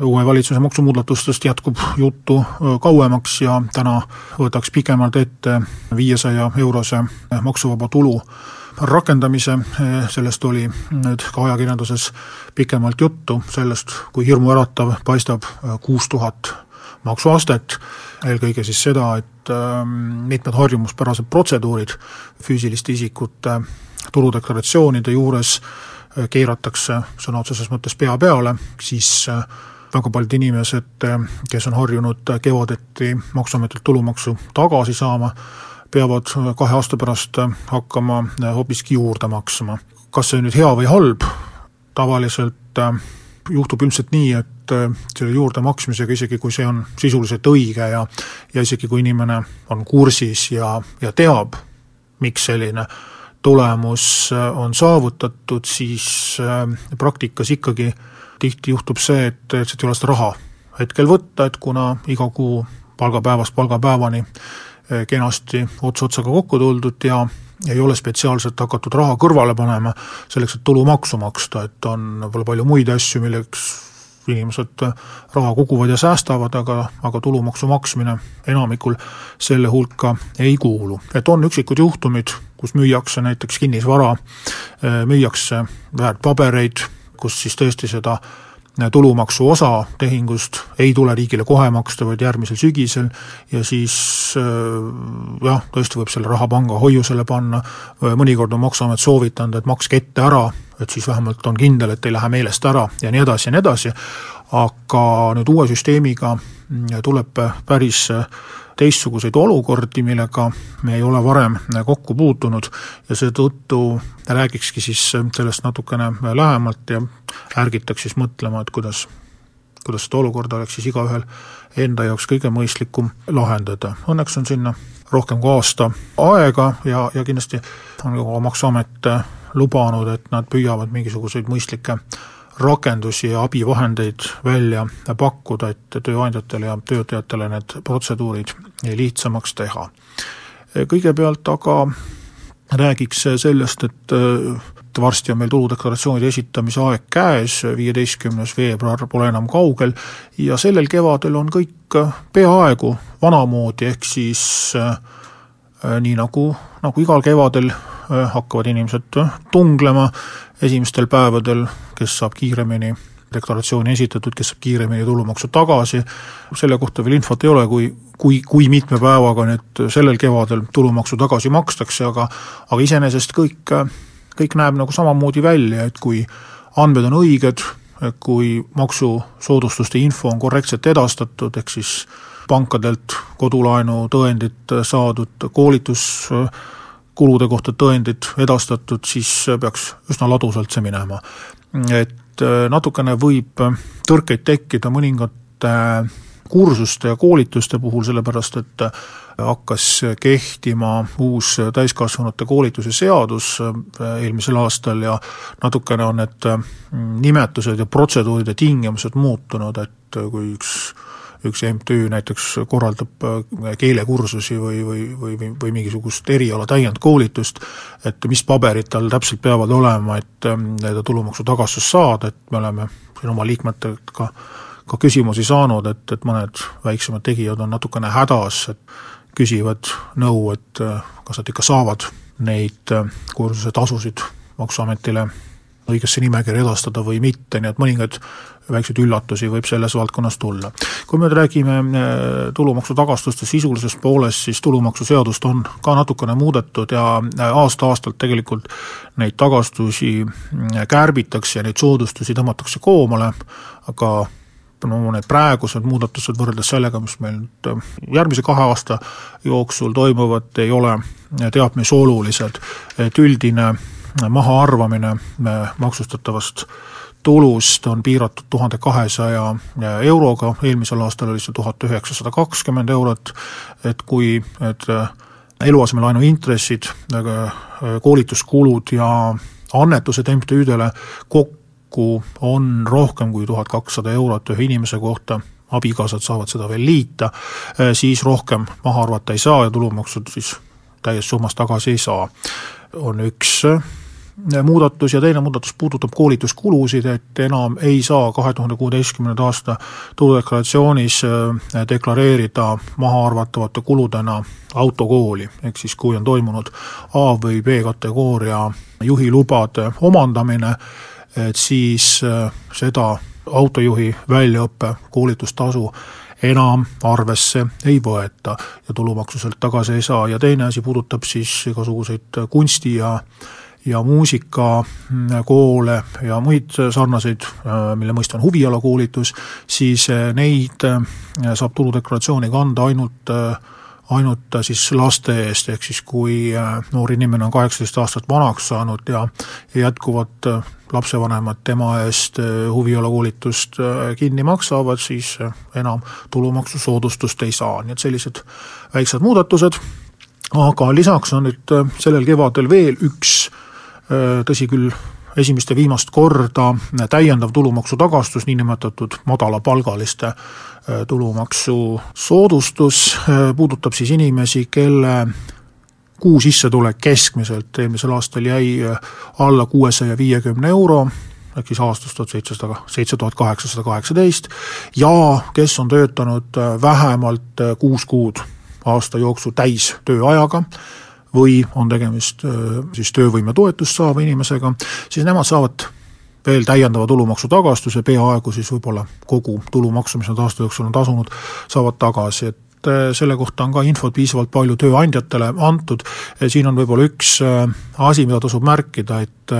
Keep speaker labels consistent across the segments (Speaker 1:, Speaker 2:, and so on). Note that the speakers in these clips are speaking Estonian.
Speaker 1: uue valitsuse maksumuudatustest jätkub juttu kauemaks ja täna võtaks pikemalt ette viiesaja eurose maksuvaba tulu rakendamise, sellest oli nüüd ka ajakirjanduses pikemalt juttu, sellest, kui hirmuäratav paistab kuus tuhat maksuastet, eelkõige siis seda, et mitmed harjumuspärased protseduurid füüsiliste isikute tuludeklaratsioonide juures keeratakse sõna otseses mõttes pea peale, siis väga paljud inimesed, kes on harjunud kevadeti Maksuametilt tulumaksu tagasi saama, peavad kahe aasta pärast hakkama hoopiski juurde maksma. kas see nüüd hea või halb, tavaliselt juhtub üldiselt nii, et selle juurdemaksmisega, isegi kui see on sisuliselt õige ja ja isegi kui inimene on kursis ja, ja teab, miks selline tulemus on saavutatud, siis praktikas ikkagi tihti juhtub see, et, sealt ei ole seda raha hetkel võtta, et kuna iga kuu palgapäevast palgapäevani eh, kenasti ots otsaga kokku tuldud ja ei ole spetsiaalselt hakatud raha kõrvale panema selleks, et tulumaksu maksta, et on võib-olla palju muid asju, milleks inimesed raha koguvad ja säästavad, aga, aga tulumaksu maksmine enamikul selle hulka ei kuulu. et on üksikud juhtumid, kus müüakse näiteks kinnisvara, eh, müüakse väärtpabereid, kus siis tõesti seda äh, tulumaksu osa tehingust ei tule riigile kohe maksta, vaid järgmisel sügisel ja siis äh, jah, tõesti võib selle raha panga hoiusele panna, mõnikord on Maksuamet soovitanud, et makske ette ära, et siis vähemalt on kindel, et ei lähe meelest ära ja nii edasi ja nii edasi, aga nüüd uue süsteemiga mm, tuleb päris teistsuguseid olukordi, millega me ei ole varem kokku puutunud ja seetõttu räägikski siis sellest natukene lähemalt ja ärgitaks siis mõtlema, et kuidas, kuidas seda olukorda oleks siis igaühel enda jaoks kõige mõistlikum lahendada. Õnneks on sinna rohkem kui aasta aega ja, ja kindlasti on ka Maksuamet lubanud, et nad püüavad mingisuguseid mõistlikke rakendusi ja abivahendeid välja pakkuda, et tööandjatele ja töötajatele need protseduurid lihtsamaks teha. kõigepealt aga räägiks sellest, et varsti on meil tuludeklaratsioonide esitamise aeg käes, viieteistkümnes veebruar pole enam kaugel, ja sellel kevadel on kõik peaaegu vanamoodi, ehk siis äh, nii nagu, nagu igal kevadel hakkavad inimesed tunglema esimestel päevadel, kes saab kiiremini deklaratsiooni esitatud, kes saab kiiremini tulumaksu tagasi, selle kohta veel infot ei ole, kui, kui, kui mitme päevaga nüüd sellel kevadel tulumaksu tagasi makstakse, aga aga iseenesest kõik, kõik näeb nagu samamoodi välja, et kui andmed on õiged, kui maksusoodustuste info on korrektselt edastatud, ehk siis pankadelt kodulaenu tõendid saadud, koolitus kulude kohta tõendid edastatud, siis peaks üsna ladusalt see minema. et äh, natukene võib tõrkeid tekkida mõningate kursuste ja koolituste puhul, sellepärast et hakkas kehtima uus täiskasvanute koolituse seadus äh, eelmisel aastal ja natukene on need äh, nimetused ja protseduurid ja tingimused muutunud, et kui üks üks MTÜ näiteks korraldab äh, keelekursusi või, või, või, või, või mingisugust eriala täiendkoolitust, et mis paberid tal täpselt peavad olema, et seda ähm, tulumaksu tagastust saada, et me oleme siin oma liikmetelt ka ka küsimusi saanud, et, et mõned väiksemad tegijad on natukene hädas, et küsivad nõu, et äh, kas nad ikka saavad neid äh, kursuse tasusid Maksuametile õigesse nimekirja edastada või mitte, nii et mõningaid väikseid üllatusi võib selles valdkonnas tulla. kui me nüüd räägime äh, tulumaksu tagastuste sisulisest poolest, siis tulumaksuseadust on ka natukene muudetud ja äh, aasta-aastalt tegelikult neid tagastusi äh, kärbitakse ja neid soodustusi tõmmatakse koomale, aga no need praegused muudatused võrreldes sellega, mis meil nüüd järgmise kahe aasta jooksul toimuvad, ei ole teab mis olulised, et üldine mahaarvamine maksustatavast tulust on piiratud tuhande kahesaja euroga, eelmisel aastal oli see tuhat üheksasada kakskümmend eurot, et kui need eluasemelaenu intressid, koolituskulud ja annetused MTÜ-dele kokku on rohkem kui tuhat kakssada eurot ühe inimese kohta, abikaasad saavad seda veel liita, siis rohkem maha arvata ei saa ja tulumaksud siis täies summas tagasi ei saa. on üks muudatus ja teine muudatus puudutab koolituskulusid, et enam ei saa kahe tuhande kuueteistkümnenda aasta tuludeklaratsioonis äh, deklareerida mahaarvatavate kuludena autokooli, ehk siis kui on toimunud A või B kategooria juhilubade omandamine, et siis äh, seda autojuhi väljaõppe koolitustasu enam arvesse ei võeta ja tulumaksu sealt tagasi ei saa. Ja teine asi puudutab siis igasuguseid kunsti ja ja muusikakoole ja muid sarnaseid, mille mõiste on huvialakoolitus, siis neid saab tuludeklaratsiooni kanda ainult ainult siis laste eest, ehk siis kui noor inimene on kaheksateist aastat vanaks saanud ja, ja jätkuvalt lapsevanemad tema eest huvialakoolitust kinni maksavad, siis enam tulumaksusoodustust ei saa, nii et sellised väiksed muudatused, aga lisaks on nüüd sellel kevadel veel üks Äh, tõsi küll, esimest ja viimast korda täiendav tulumaksu tagastus, niinimetatud madalapalgaliste äh, tulumaksusoodustus, äh, puudutab siis inimesi, kelle kuusissetulek keskmiselt eelmisel aastal jäi alla kuuesaja viiekümne euro, ehk siis aastas tuhat seitsesada, seitse tuhat kaheksasada kaheksateist, ja kes on töötanud vähemalt kuus kuud aasta jooksul täistööajaga või on tegemist siis töövõimetoetust saava inimesega, siis nemad saavad veel täiendava tulumaksu tagastuse, peaaegu siis võib-olla kogu tulumaksu, mis nad aasta jooksul on tasunud, saavad tagasi, et selle kohta on ka infot piisavalt palju tööandjatele antud, siin on võib-olla üks asi, mida tasub märkida, et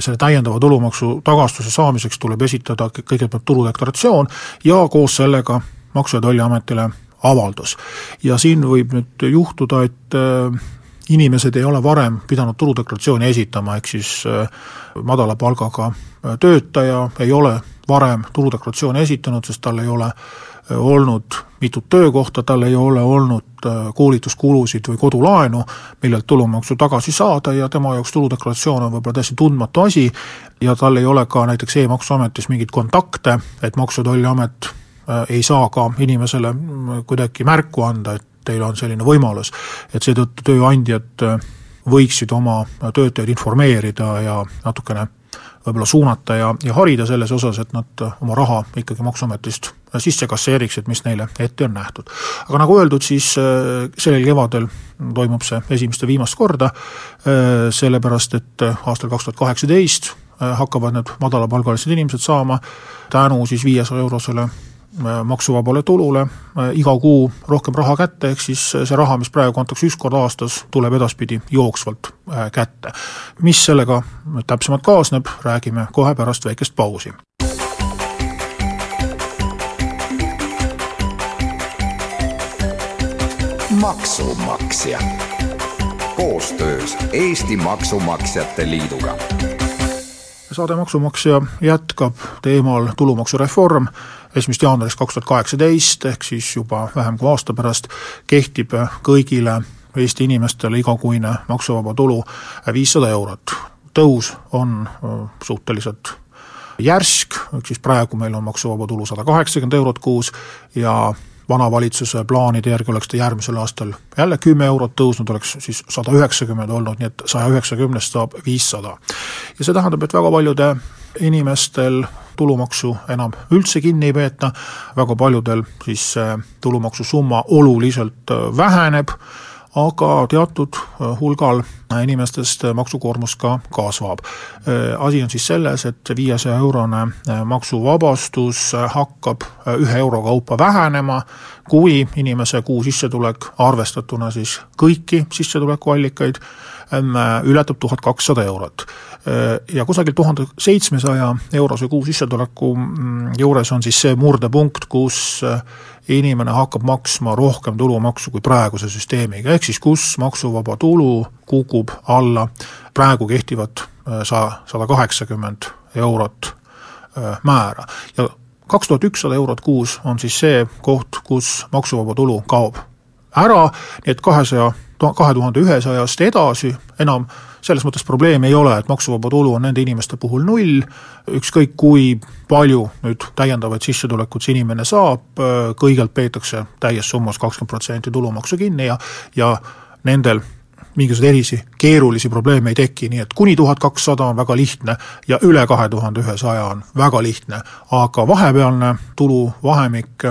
Speaker 1: selle täiendava tulumaksu tagastuse saamiseks tuleb esitada kõigepealt tuludeklaratsioon ja koos sellega Maksu- ja Tolliametile avaldus. ja siin võib nüüd juhtuda, et äh, inimesed ei ole varem pidanud tuludeklaratsiooni esitama, ehk siis äh, madala palgaga äh, töötaja ei ole varem tuludeklaratsiooni esitanud, sest tal ei ole olnud mitut töökohta, tal ei ole olnud koolituskulusid või kodulaenu, millelt tulumaksu tagasi saada ja tema jaoks tuludeklaratsioon on võib-olla täiesti tundmatu asi ja tal ei ole ka näiteks e-maksuametis mingeid kontakte, et Maksu- ja Tolliamet Äh, ei saa ka inimesele mm, kuidagi märku anda, et teil on selline võimalus. et seetõttu tööandjad äh, võiksid oma töötajaid informeerida ja natukene võib-olla suunata ja, ja harida selles osas, et nad oma raha ikkagi Maksuametist sisse kasseeriksid, mis neile ette on nähtud. aga nagu öeldud, siis äh, sellel kevadel toimub see esimest ja viimast korda, sellepärast et aastal kaks tuhat kaheksateist hakkavad need madalapalgalised inimesed saama tänu siis viiesaja eurosele Äh, maksuvabale tulule äh, iga kuu rohkem raha kätte, ehk siis see raha, mis praegu antakse üks kord aastas, tuleb edaspidi jooksvalt äh, kätte. mis sellega täpsemalt kaasneb, räägime kohe pärast väikest pausi.
Speaker 2: maksumaksja koostöös Eesti Maksumaksjate Liiduga
Speaker 1: saade Maksumaksja jätkab teemal tulumaksureform esimesest jaanuarist kaks tuhat kaheksateist, ehk siis juba vähem kui aasta pärast, kehtib kõigile Eesti inimestele igakuine maksuvaba tulu viissada eurot. tõus on suhteliselt järsk, ehk siis praegu meil on maksuvaba tulu sada kaheksakümmend eurot kuus ja vana valitsuse plaanide järgi oleks ta järgmisel aastal jälle kümme eurot tõusnud, oleks siis sada üheksakümmend olnud, nii et saja üheksakümnest saab viissada. ja see tähendab, et väga paljude inimestel tulumaksu enam üldse kinni ei peeta, väga paljudel siis tulumaksusumma oluliselt äh, väheneb, aga teatud äh, hulgal inimestest maksukoormus ka kasvab. Äh, asi on siis selles, et viiesaja eurone maksuvabastus hakkab ühe euro kaupa vähenema, kui inimese kuu sissetulek, arvestatuna siis kõiki sissetulekuallikaid, ületab tuhat kakssada eurot ja kusagil tuhande seitsmesaja eurose kuusissetuleku mm, juures on siis see murdepunkt, kus äh, inimene hakkab maksma rohkem tulumaksu kui praeguse süsteemiga, ehk siis kus maksuvaba tulu kukub alla praegu kehtivat äh, sa-, sada kaheksakümmend eurot määra. Ja kaks tuhat ükssada eurot kuus on siis see koht, kus maksuvaba tulu kaob ära, nii et kahesaja, kahe tuhande ühesajast edasi enam selles mõttes probleemi ei ole, et maksuvaba tulu on nende inimeste puhul null, ükskõik kui palju nüüd täiendavaid sissetulekuid see inimene saab, kõigelt peetakse täies summas kakskümmend protsenti tulumaksu kinni ja ja nendel mingisuguseid erisi keerulisi probleeme ei teki, nii et kuni tuhat kakssada on väga lihtne ja üle kahe tuhande ühesaja on väga lihtne, aga vahepealne tuluvahemik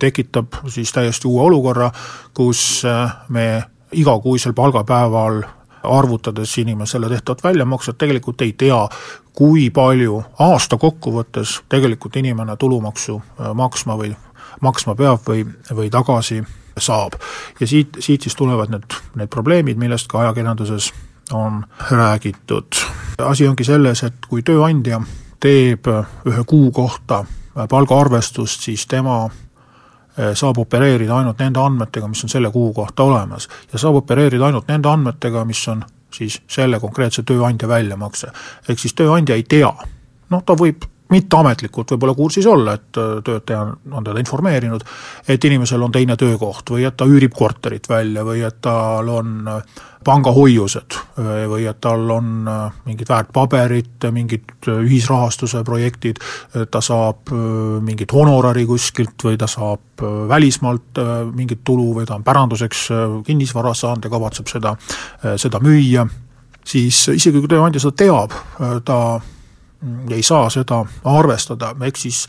Speaker 1: tekitab siis täiesti uue olukorra, kus me igakuisel palgapäeval arvutades inimesele tehtavat väljamakset, tegelikult ei tea, kui palju aasta kokkuvõttes tegelikult inimene tulumaksu äh, maksma või maksma peab või, või tagasi saab. ja siit, siit siis tulevad need, need probleemid, millest ka ajakirjanduses on räägitud. asi ongi selles, et kui tööandja teeb ühe kuu kohta palgaarvestust, siis tema saab opereerida ainult nende andmetega, mis on selle kuu kohta olemas. ja saab opereerida ainult nende andmetega, mis on siis selle konkreetse tööandja väljamakse. ehk siis tööandja ei tea, noh ta võib mitteametlikult võib-olla kursis olla, et äh, töötaja on, on teda informeerinud, et inimesel on teine töökoht või et ta üürib korterit välja või et tal on äh, pangahoiused äh, või et tal on mingid väärtpaberid, mingid ühisrahastuse projektid, ta saab mingit honorari kuskilt või ta saab välismaalt mingit tulu või ta on päranduseks kinnisvara saanud ja kavatseb seda, seda müüa, siis isegi kui tööandja seda teab, ta ei saa seda arvestada, ehk siis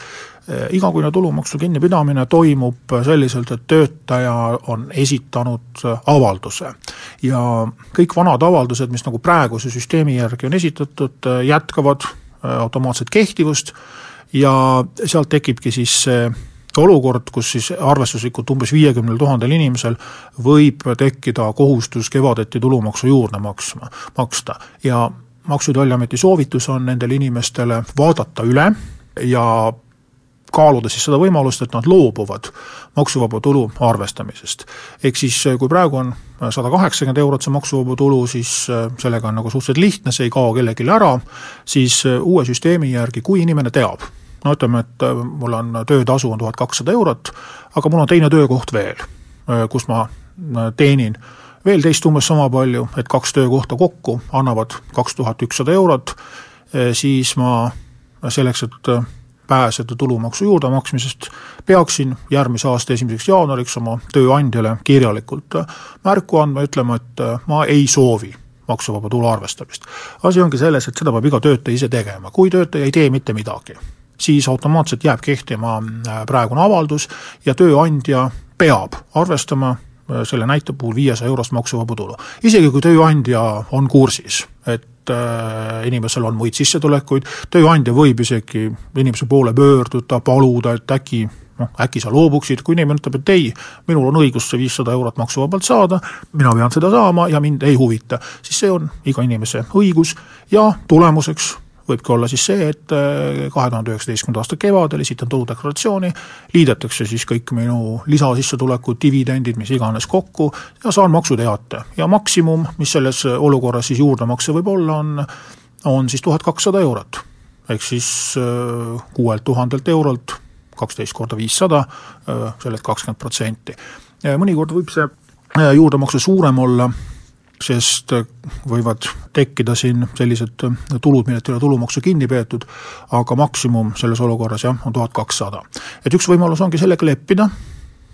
Speaker 1: eh, igakuine tulumaksu kinnipidamine toimub selliselt, et töötaja on esitanud avalduse. ja kõik vanad avaldused, mis nagu praeguse süsteemi järgi on esitatud, jätkavad eh, automaatset kehtivust ja sealt tekibki siis see olukord, kus siis arvestuslikult umbes viiekümnel tuhandel inimesel võib tekkida kohustus kevadeti tulumaksu juurde maksma, maksta ja Maksu- ja Tolliameti soovitus on nendele inimestele vaadata üle ja kaaluda siis seda võimalust, et nad loobuvad maksuvaba tulu arvestamisest. ehk siis kui praegu on sada kaheksakümmend eurot see maksuvaba tulu, siis äh, sellega on nagu suhteliselt lihtne, see ei kao kellelegi ära, siis uue süsteemi järgi, kui inimene teab, no ütleme, et mul on töötasu on tuhat kakssada eurot, aga mul on teine töökoht veel, kus ma teenin veel teist umbes sama palju, et kaks töökohta kokku annavad kaks tuhat ükssada eurot, eh, siis ma selleks, et eh, pääseda tulumaksu juurdemaksmisest, peaksin järgmise aasta esimeseks jaanuariks oma tööandjale kirjalikult eh, märku andma, ütlema, et ma ei soovi maksuvaba tulu arvestamist. asi ongi selles, et seda peab iga töötaja ise tegema, kui töötaja ei tee mitte midagi, siis automaatselt jääb kehtima praegune avaldus ja tööandja peab arvestama selle näite puhul viiesaja eurost maksuvaba tulu. isegi kui tööandja on kursis, et äh, inimesel on muid sissetulekuid, tööandja võib isegi inimese poole pöörduda, paluda, et äkki noh, äkki sa loobuksid, kui inimene ütleb, et ei, minul on õigus see viissada eurot maksuvabalt saada, mina pean seda saama ja mind ei huvita, siis see on iga inimese õigus ja tulemuseks võibki olla siis see, et äh, kahe tuhande üheksateistkümnenda aasta kevadel esitan tuludeklaratsiooni, liidetakse siis kõik minu lisasissetulekud, dividendid, mis iganes kokku ja saan maksuteate. ja maksimum, mis selles olukorras siis juurdemakse võib olla, on, on siis tuhat kakssada eurot. ehk siis äh, kuuelt tuhandelt eurolt kaksteist korda viissada, äh, sellelt kakskümmend protsenti. mõnikord võib see juurdemakse suurem olla sest äh, võivad tekkida siin sellised äh, tulud, millelt ei ole tulumaksu kinni peetud, aga maksimum selles olukorras jah, on tuhat kakssada. et üks võimalus ongi sellega leppida,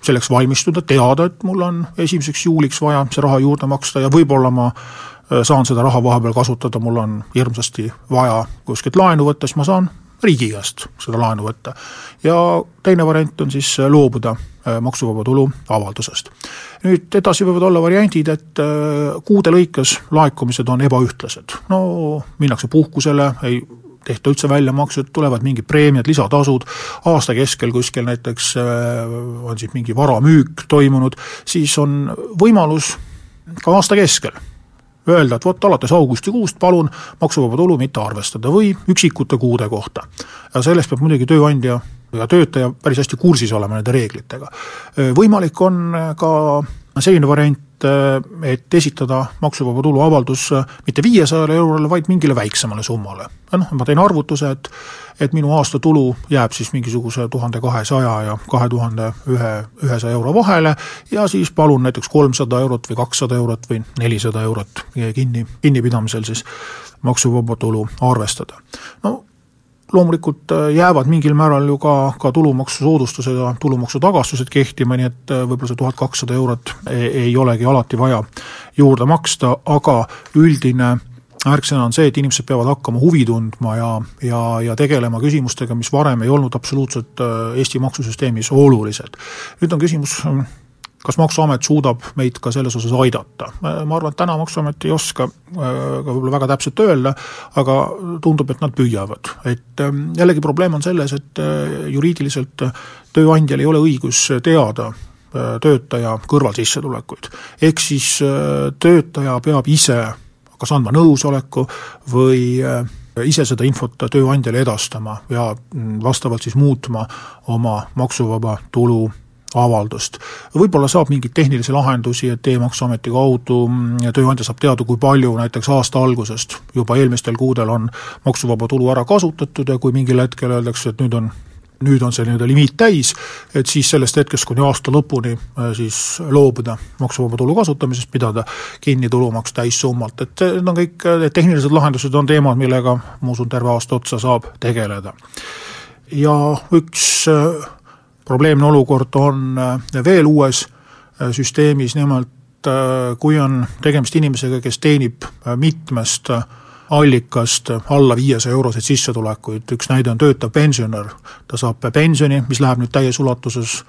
Speaker 1: selleks valmistuda, teada, et mul on esimeseks juuliks vaja see raha juurde maksta ja võib-olla ma äh, saan seda raha vahepeal kasutada, mul on hirmsasti vaja kuskilt laenu võtta, siis ma saan riigi käest seda laenu võtta. ja teine variant on siis loobuda Äh, maksuvaba tulu avaldusest. nüüd edasi võivad olla variandid, et äh, kuude lõikes laekumised on ebaühtlased, no minnakse puhkusele, ei tehta üldse väljamakset, tulevad mingid preemiad, lisatasud, aasta keskel kuskil näiteks äh, on siis mingi varamüük toimunud, siis on võimalus ka aasta keskel öelda, et vot alates augustikuust palun maksuvaba tulu mitte arvestada või üksikute kuude kohta. ja sellest peab muidugi tööandja ja töötaja päris hästi kursis olema nende reeglitega. võimalik on ka selline variant, et esitada maksuvaba tulu avaldus mitte viiesajale eurole, vaid mingile väiksemale summale. noh, ma teen arvutuse, et et minu aastatulu jääb siis mingisuguse tuhande kahesaja ja kahe tuhande ühe, ühesaja euro vahele ja siis palun näiteks kolmsada eurot või kakssada eurot või nelisada eurot kinni, kinnipidamisel siis maksuvaba tulu arvestada. no loomulikult äh, jäävad mingil määral ju ka, ka tulumaksusoodustused ja tulumaksutagastused kehtima, nii et äh, võib-olla see tuhat kakssada eurot ei, ei olegi alati vaja juurde maksta, aga üldine märksõna on see, et inimesed peavad hakkama huvi tundma ja, ja, ja tegelema küsimustega, mis varem ei olnud absoluutselt äh, Eesti maksusüsteemis olulised. nüüd on küsimus kas Maksuamet suudab meid ka selles osas aidata? ma arvan, et täna Maksuamet ei oska äh, ka võib-olla väga täpselt öelda, aga tundub, et nad püüavad. et jällegi probleem on selles, et äh, juriidiliselt tööandjal ei ole õigus teada äh, töötaja kõrvalsissetulekuid. ehk siis töötaja peab ise kas andma nõusoleku või ise seda infot tööandjale edastama ja mm, vastavalt siis muutma oma maksuvaba tulu avaldust. võib-olla saab mingeid tehnilisi lahendusi, et E-maksuameti kaudu mm, tööandja saab teada, kui palju näiteks aasta algusest juba eelmistel kuudel on maksuvaba tulu ära kasutatud ja kui mingil hetkel öeldakse, et nüüd on nüüd on see nii-öelda limiit täis, et siis sellest hetkest kuni aasta lõpuni äh, siis loobuda maksuvaba tulu kasutamisest, pidada kinni tulumaks täissummalt, et need on kõik, need tehnilised lahendused on teemad, millega ma usun, terve aasta otsa saab tegeleda. ja üks äh, probleemne olukord on äh, veel uues äh, süsteemis, nimelt äh, kui on tegemist inimesega, kes teenib mitmest allikast alla viiesaja euroseid sissetulekuid, üks näide on töötav pensionär, ta saab pensioni, mis läheb nüüd täies ulatuses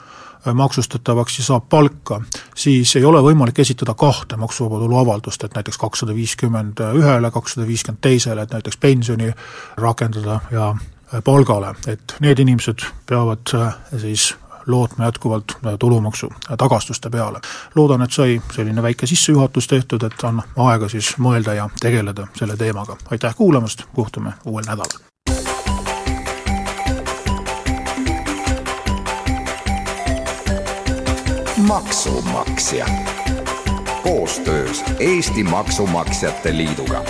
Speaker 1: maksustatavaks ja saab palka, siis ei ole võimalik esitada kahte maksuvaba tulu avaldust, et näiteks kakssada viiskümmend ühele, kakssada viiskümmend teisele, et näiteks pensioni rakendada ja palgale, et need inimesed peavad äh, siis lootma jätkuvalt äh, tulumaksu tagastuste peale. loodan, et sai selline väike sissejuhatus tehtud, et on aega siis mõelda ja tegeleda selle teemaga. aitäh kuulamast, kohtume uuel nädalal!
Speaker 2: maksumaksja koostöös Eesti Maksumaksjate Liiduga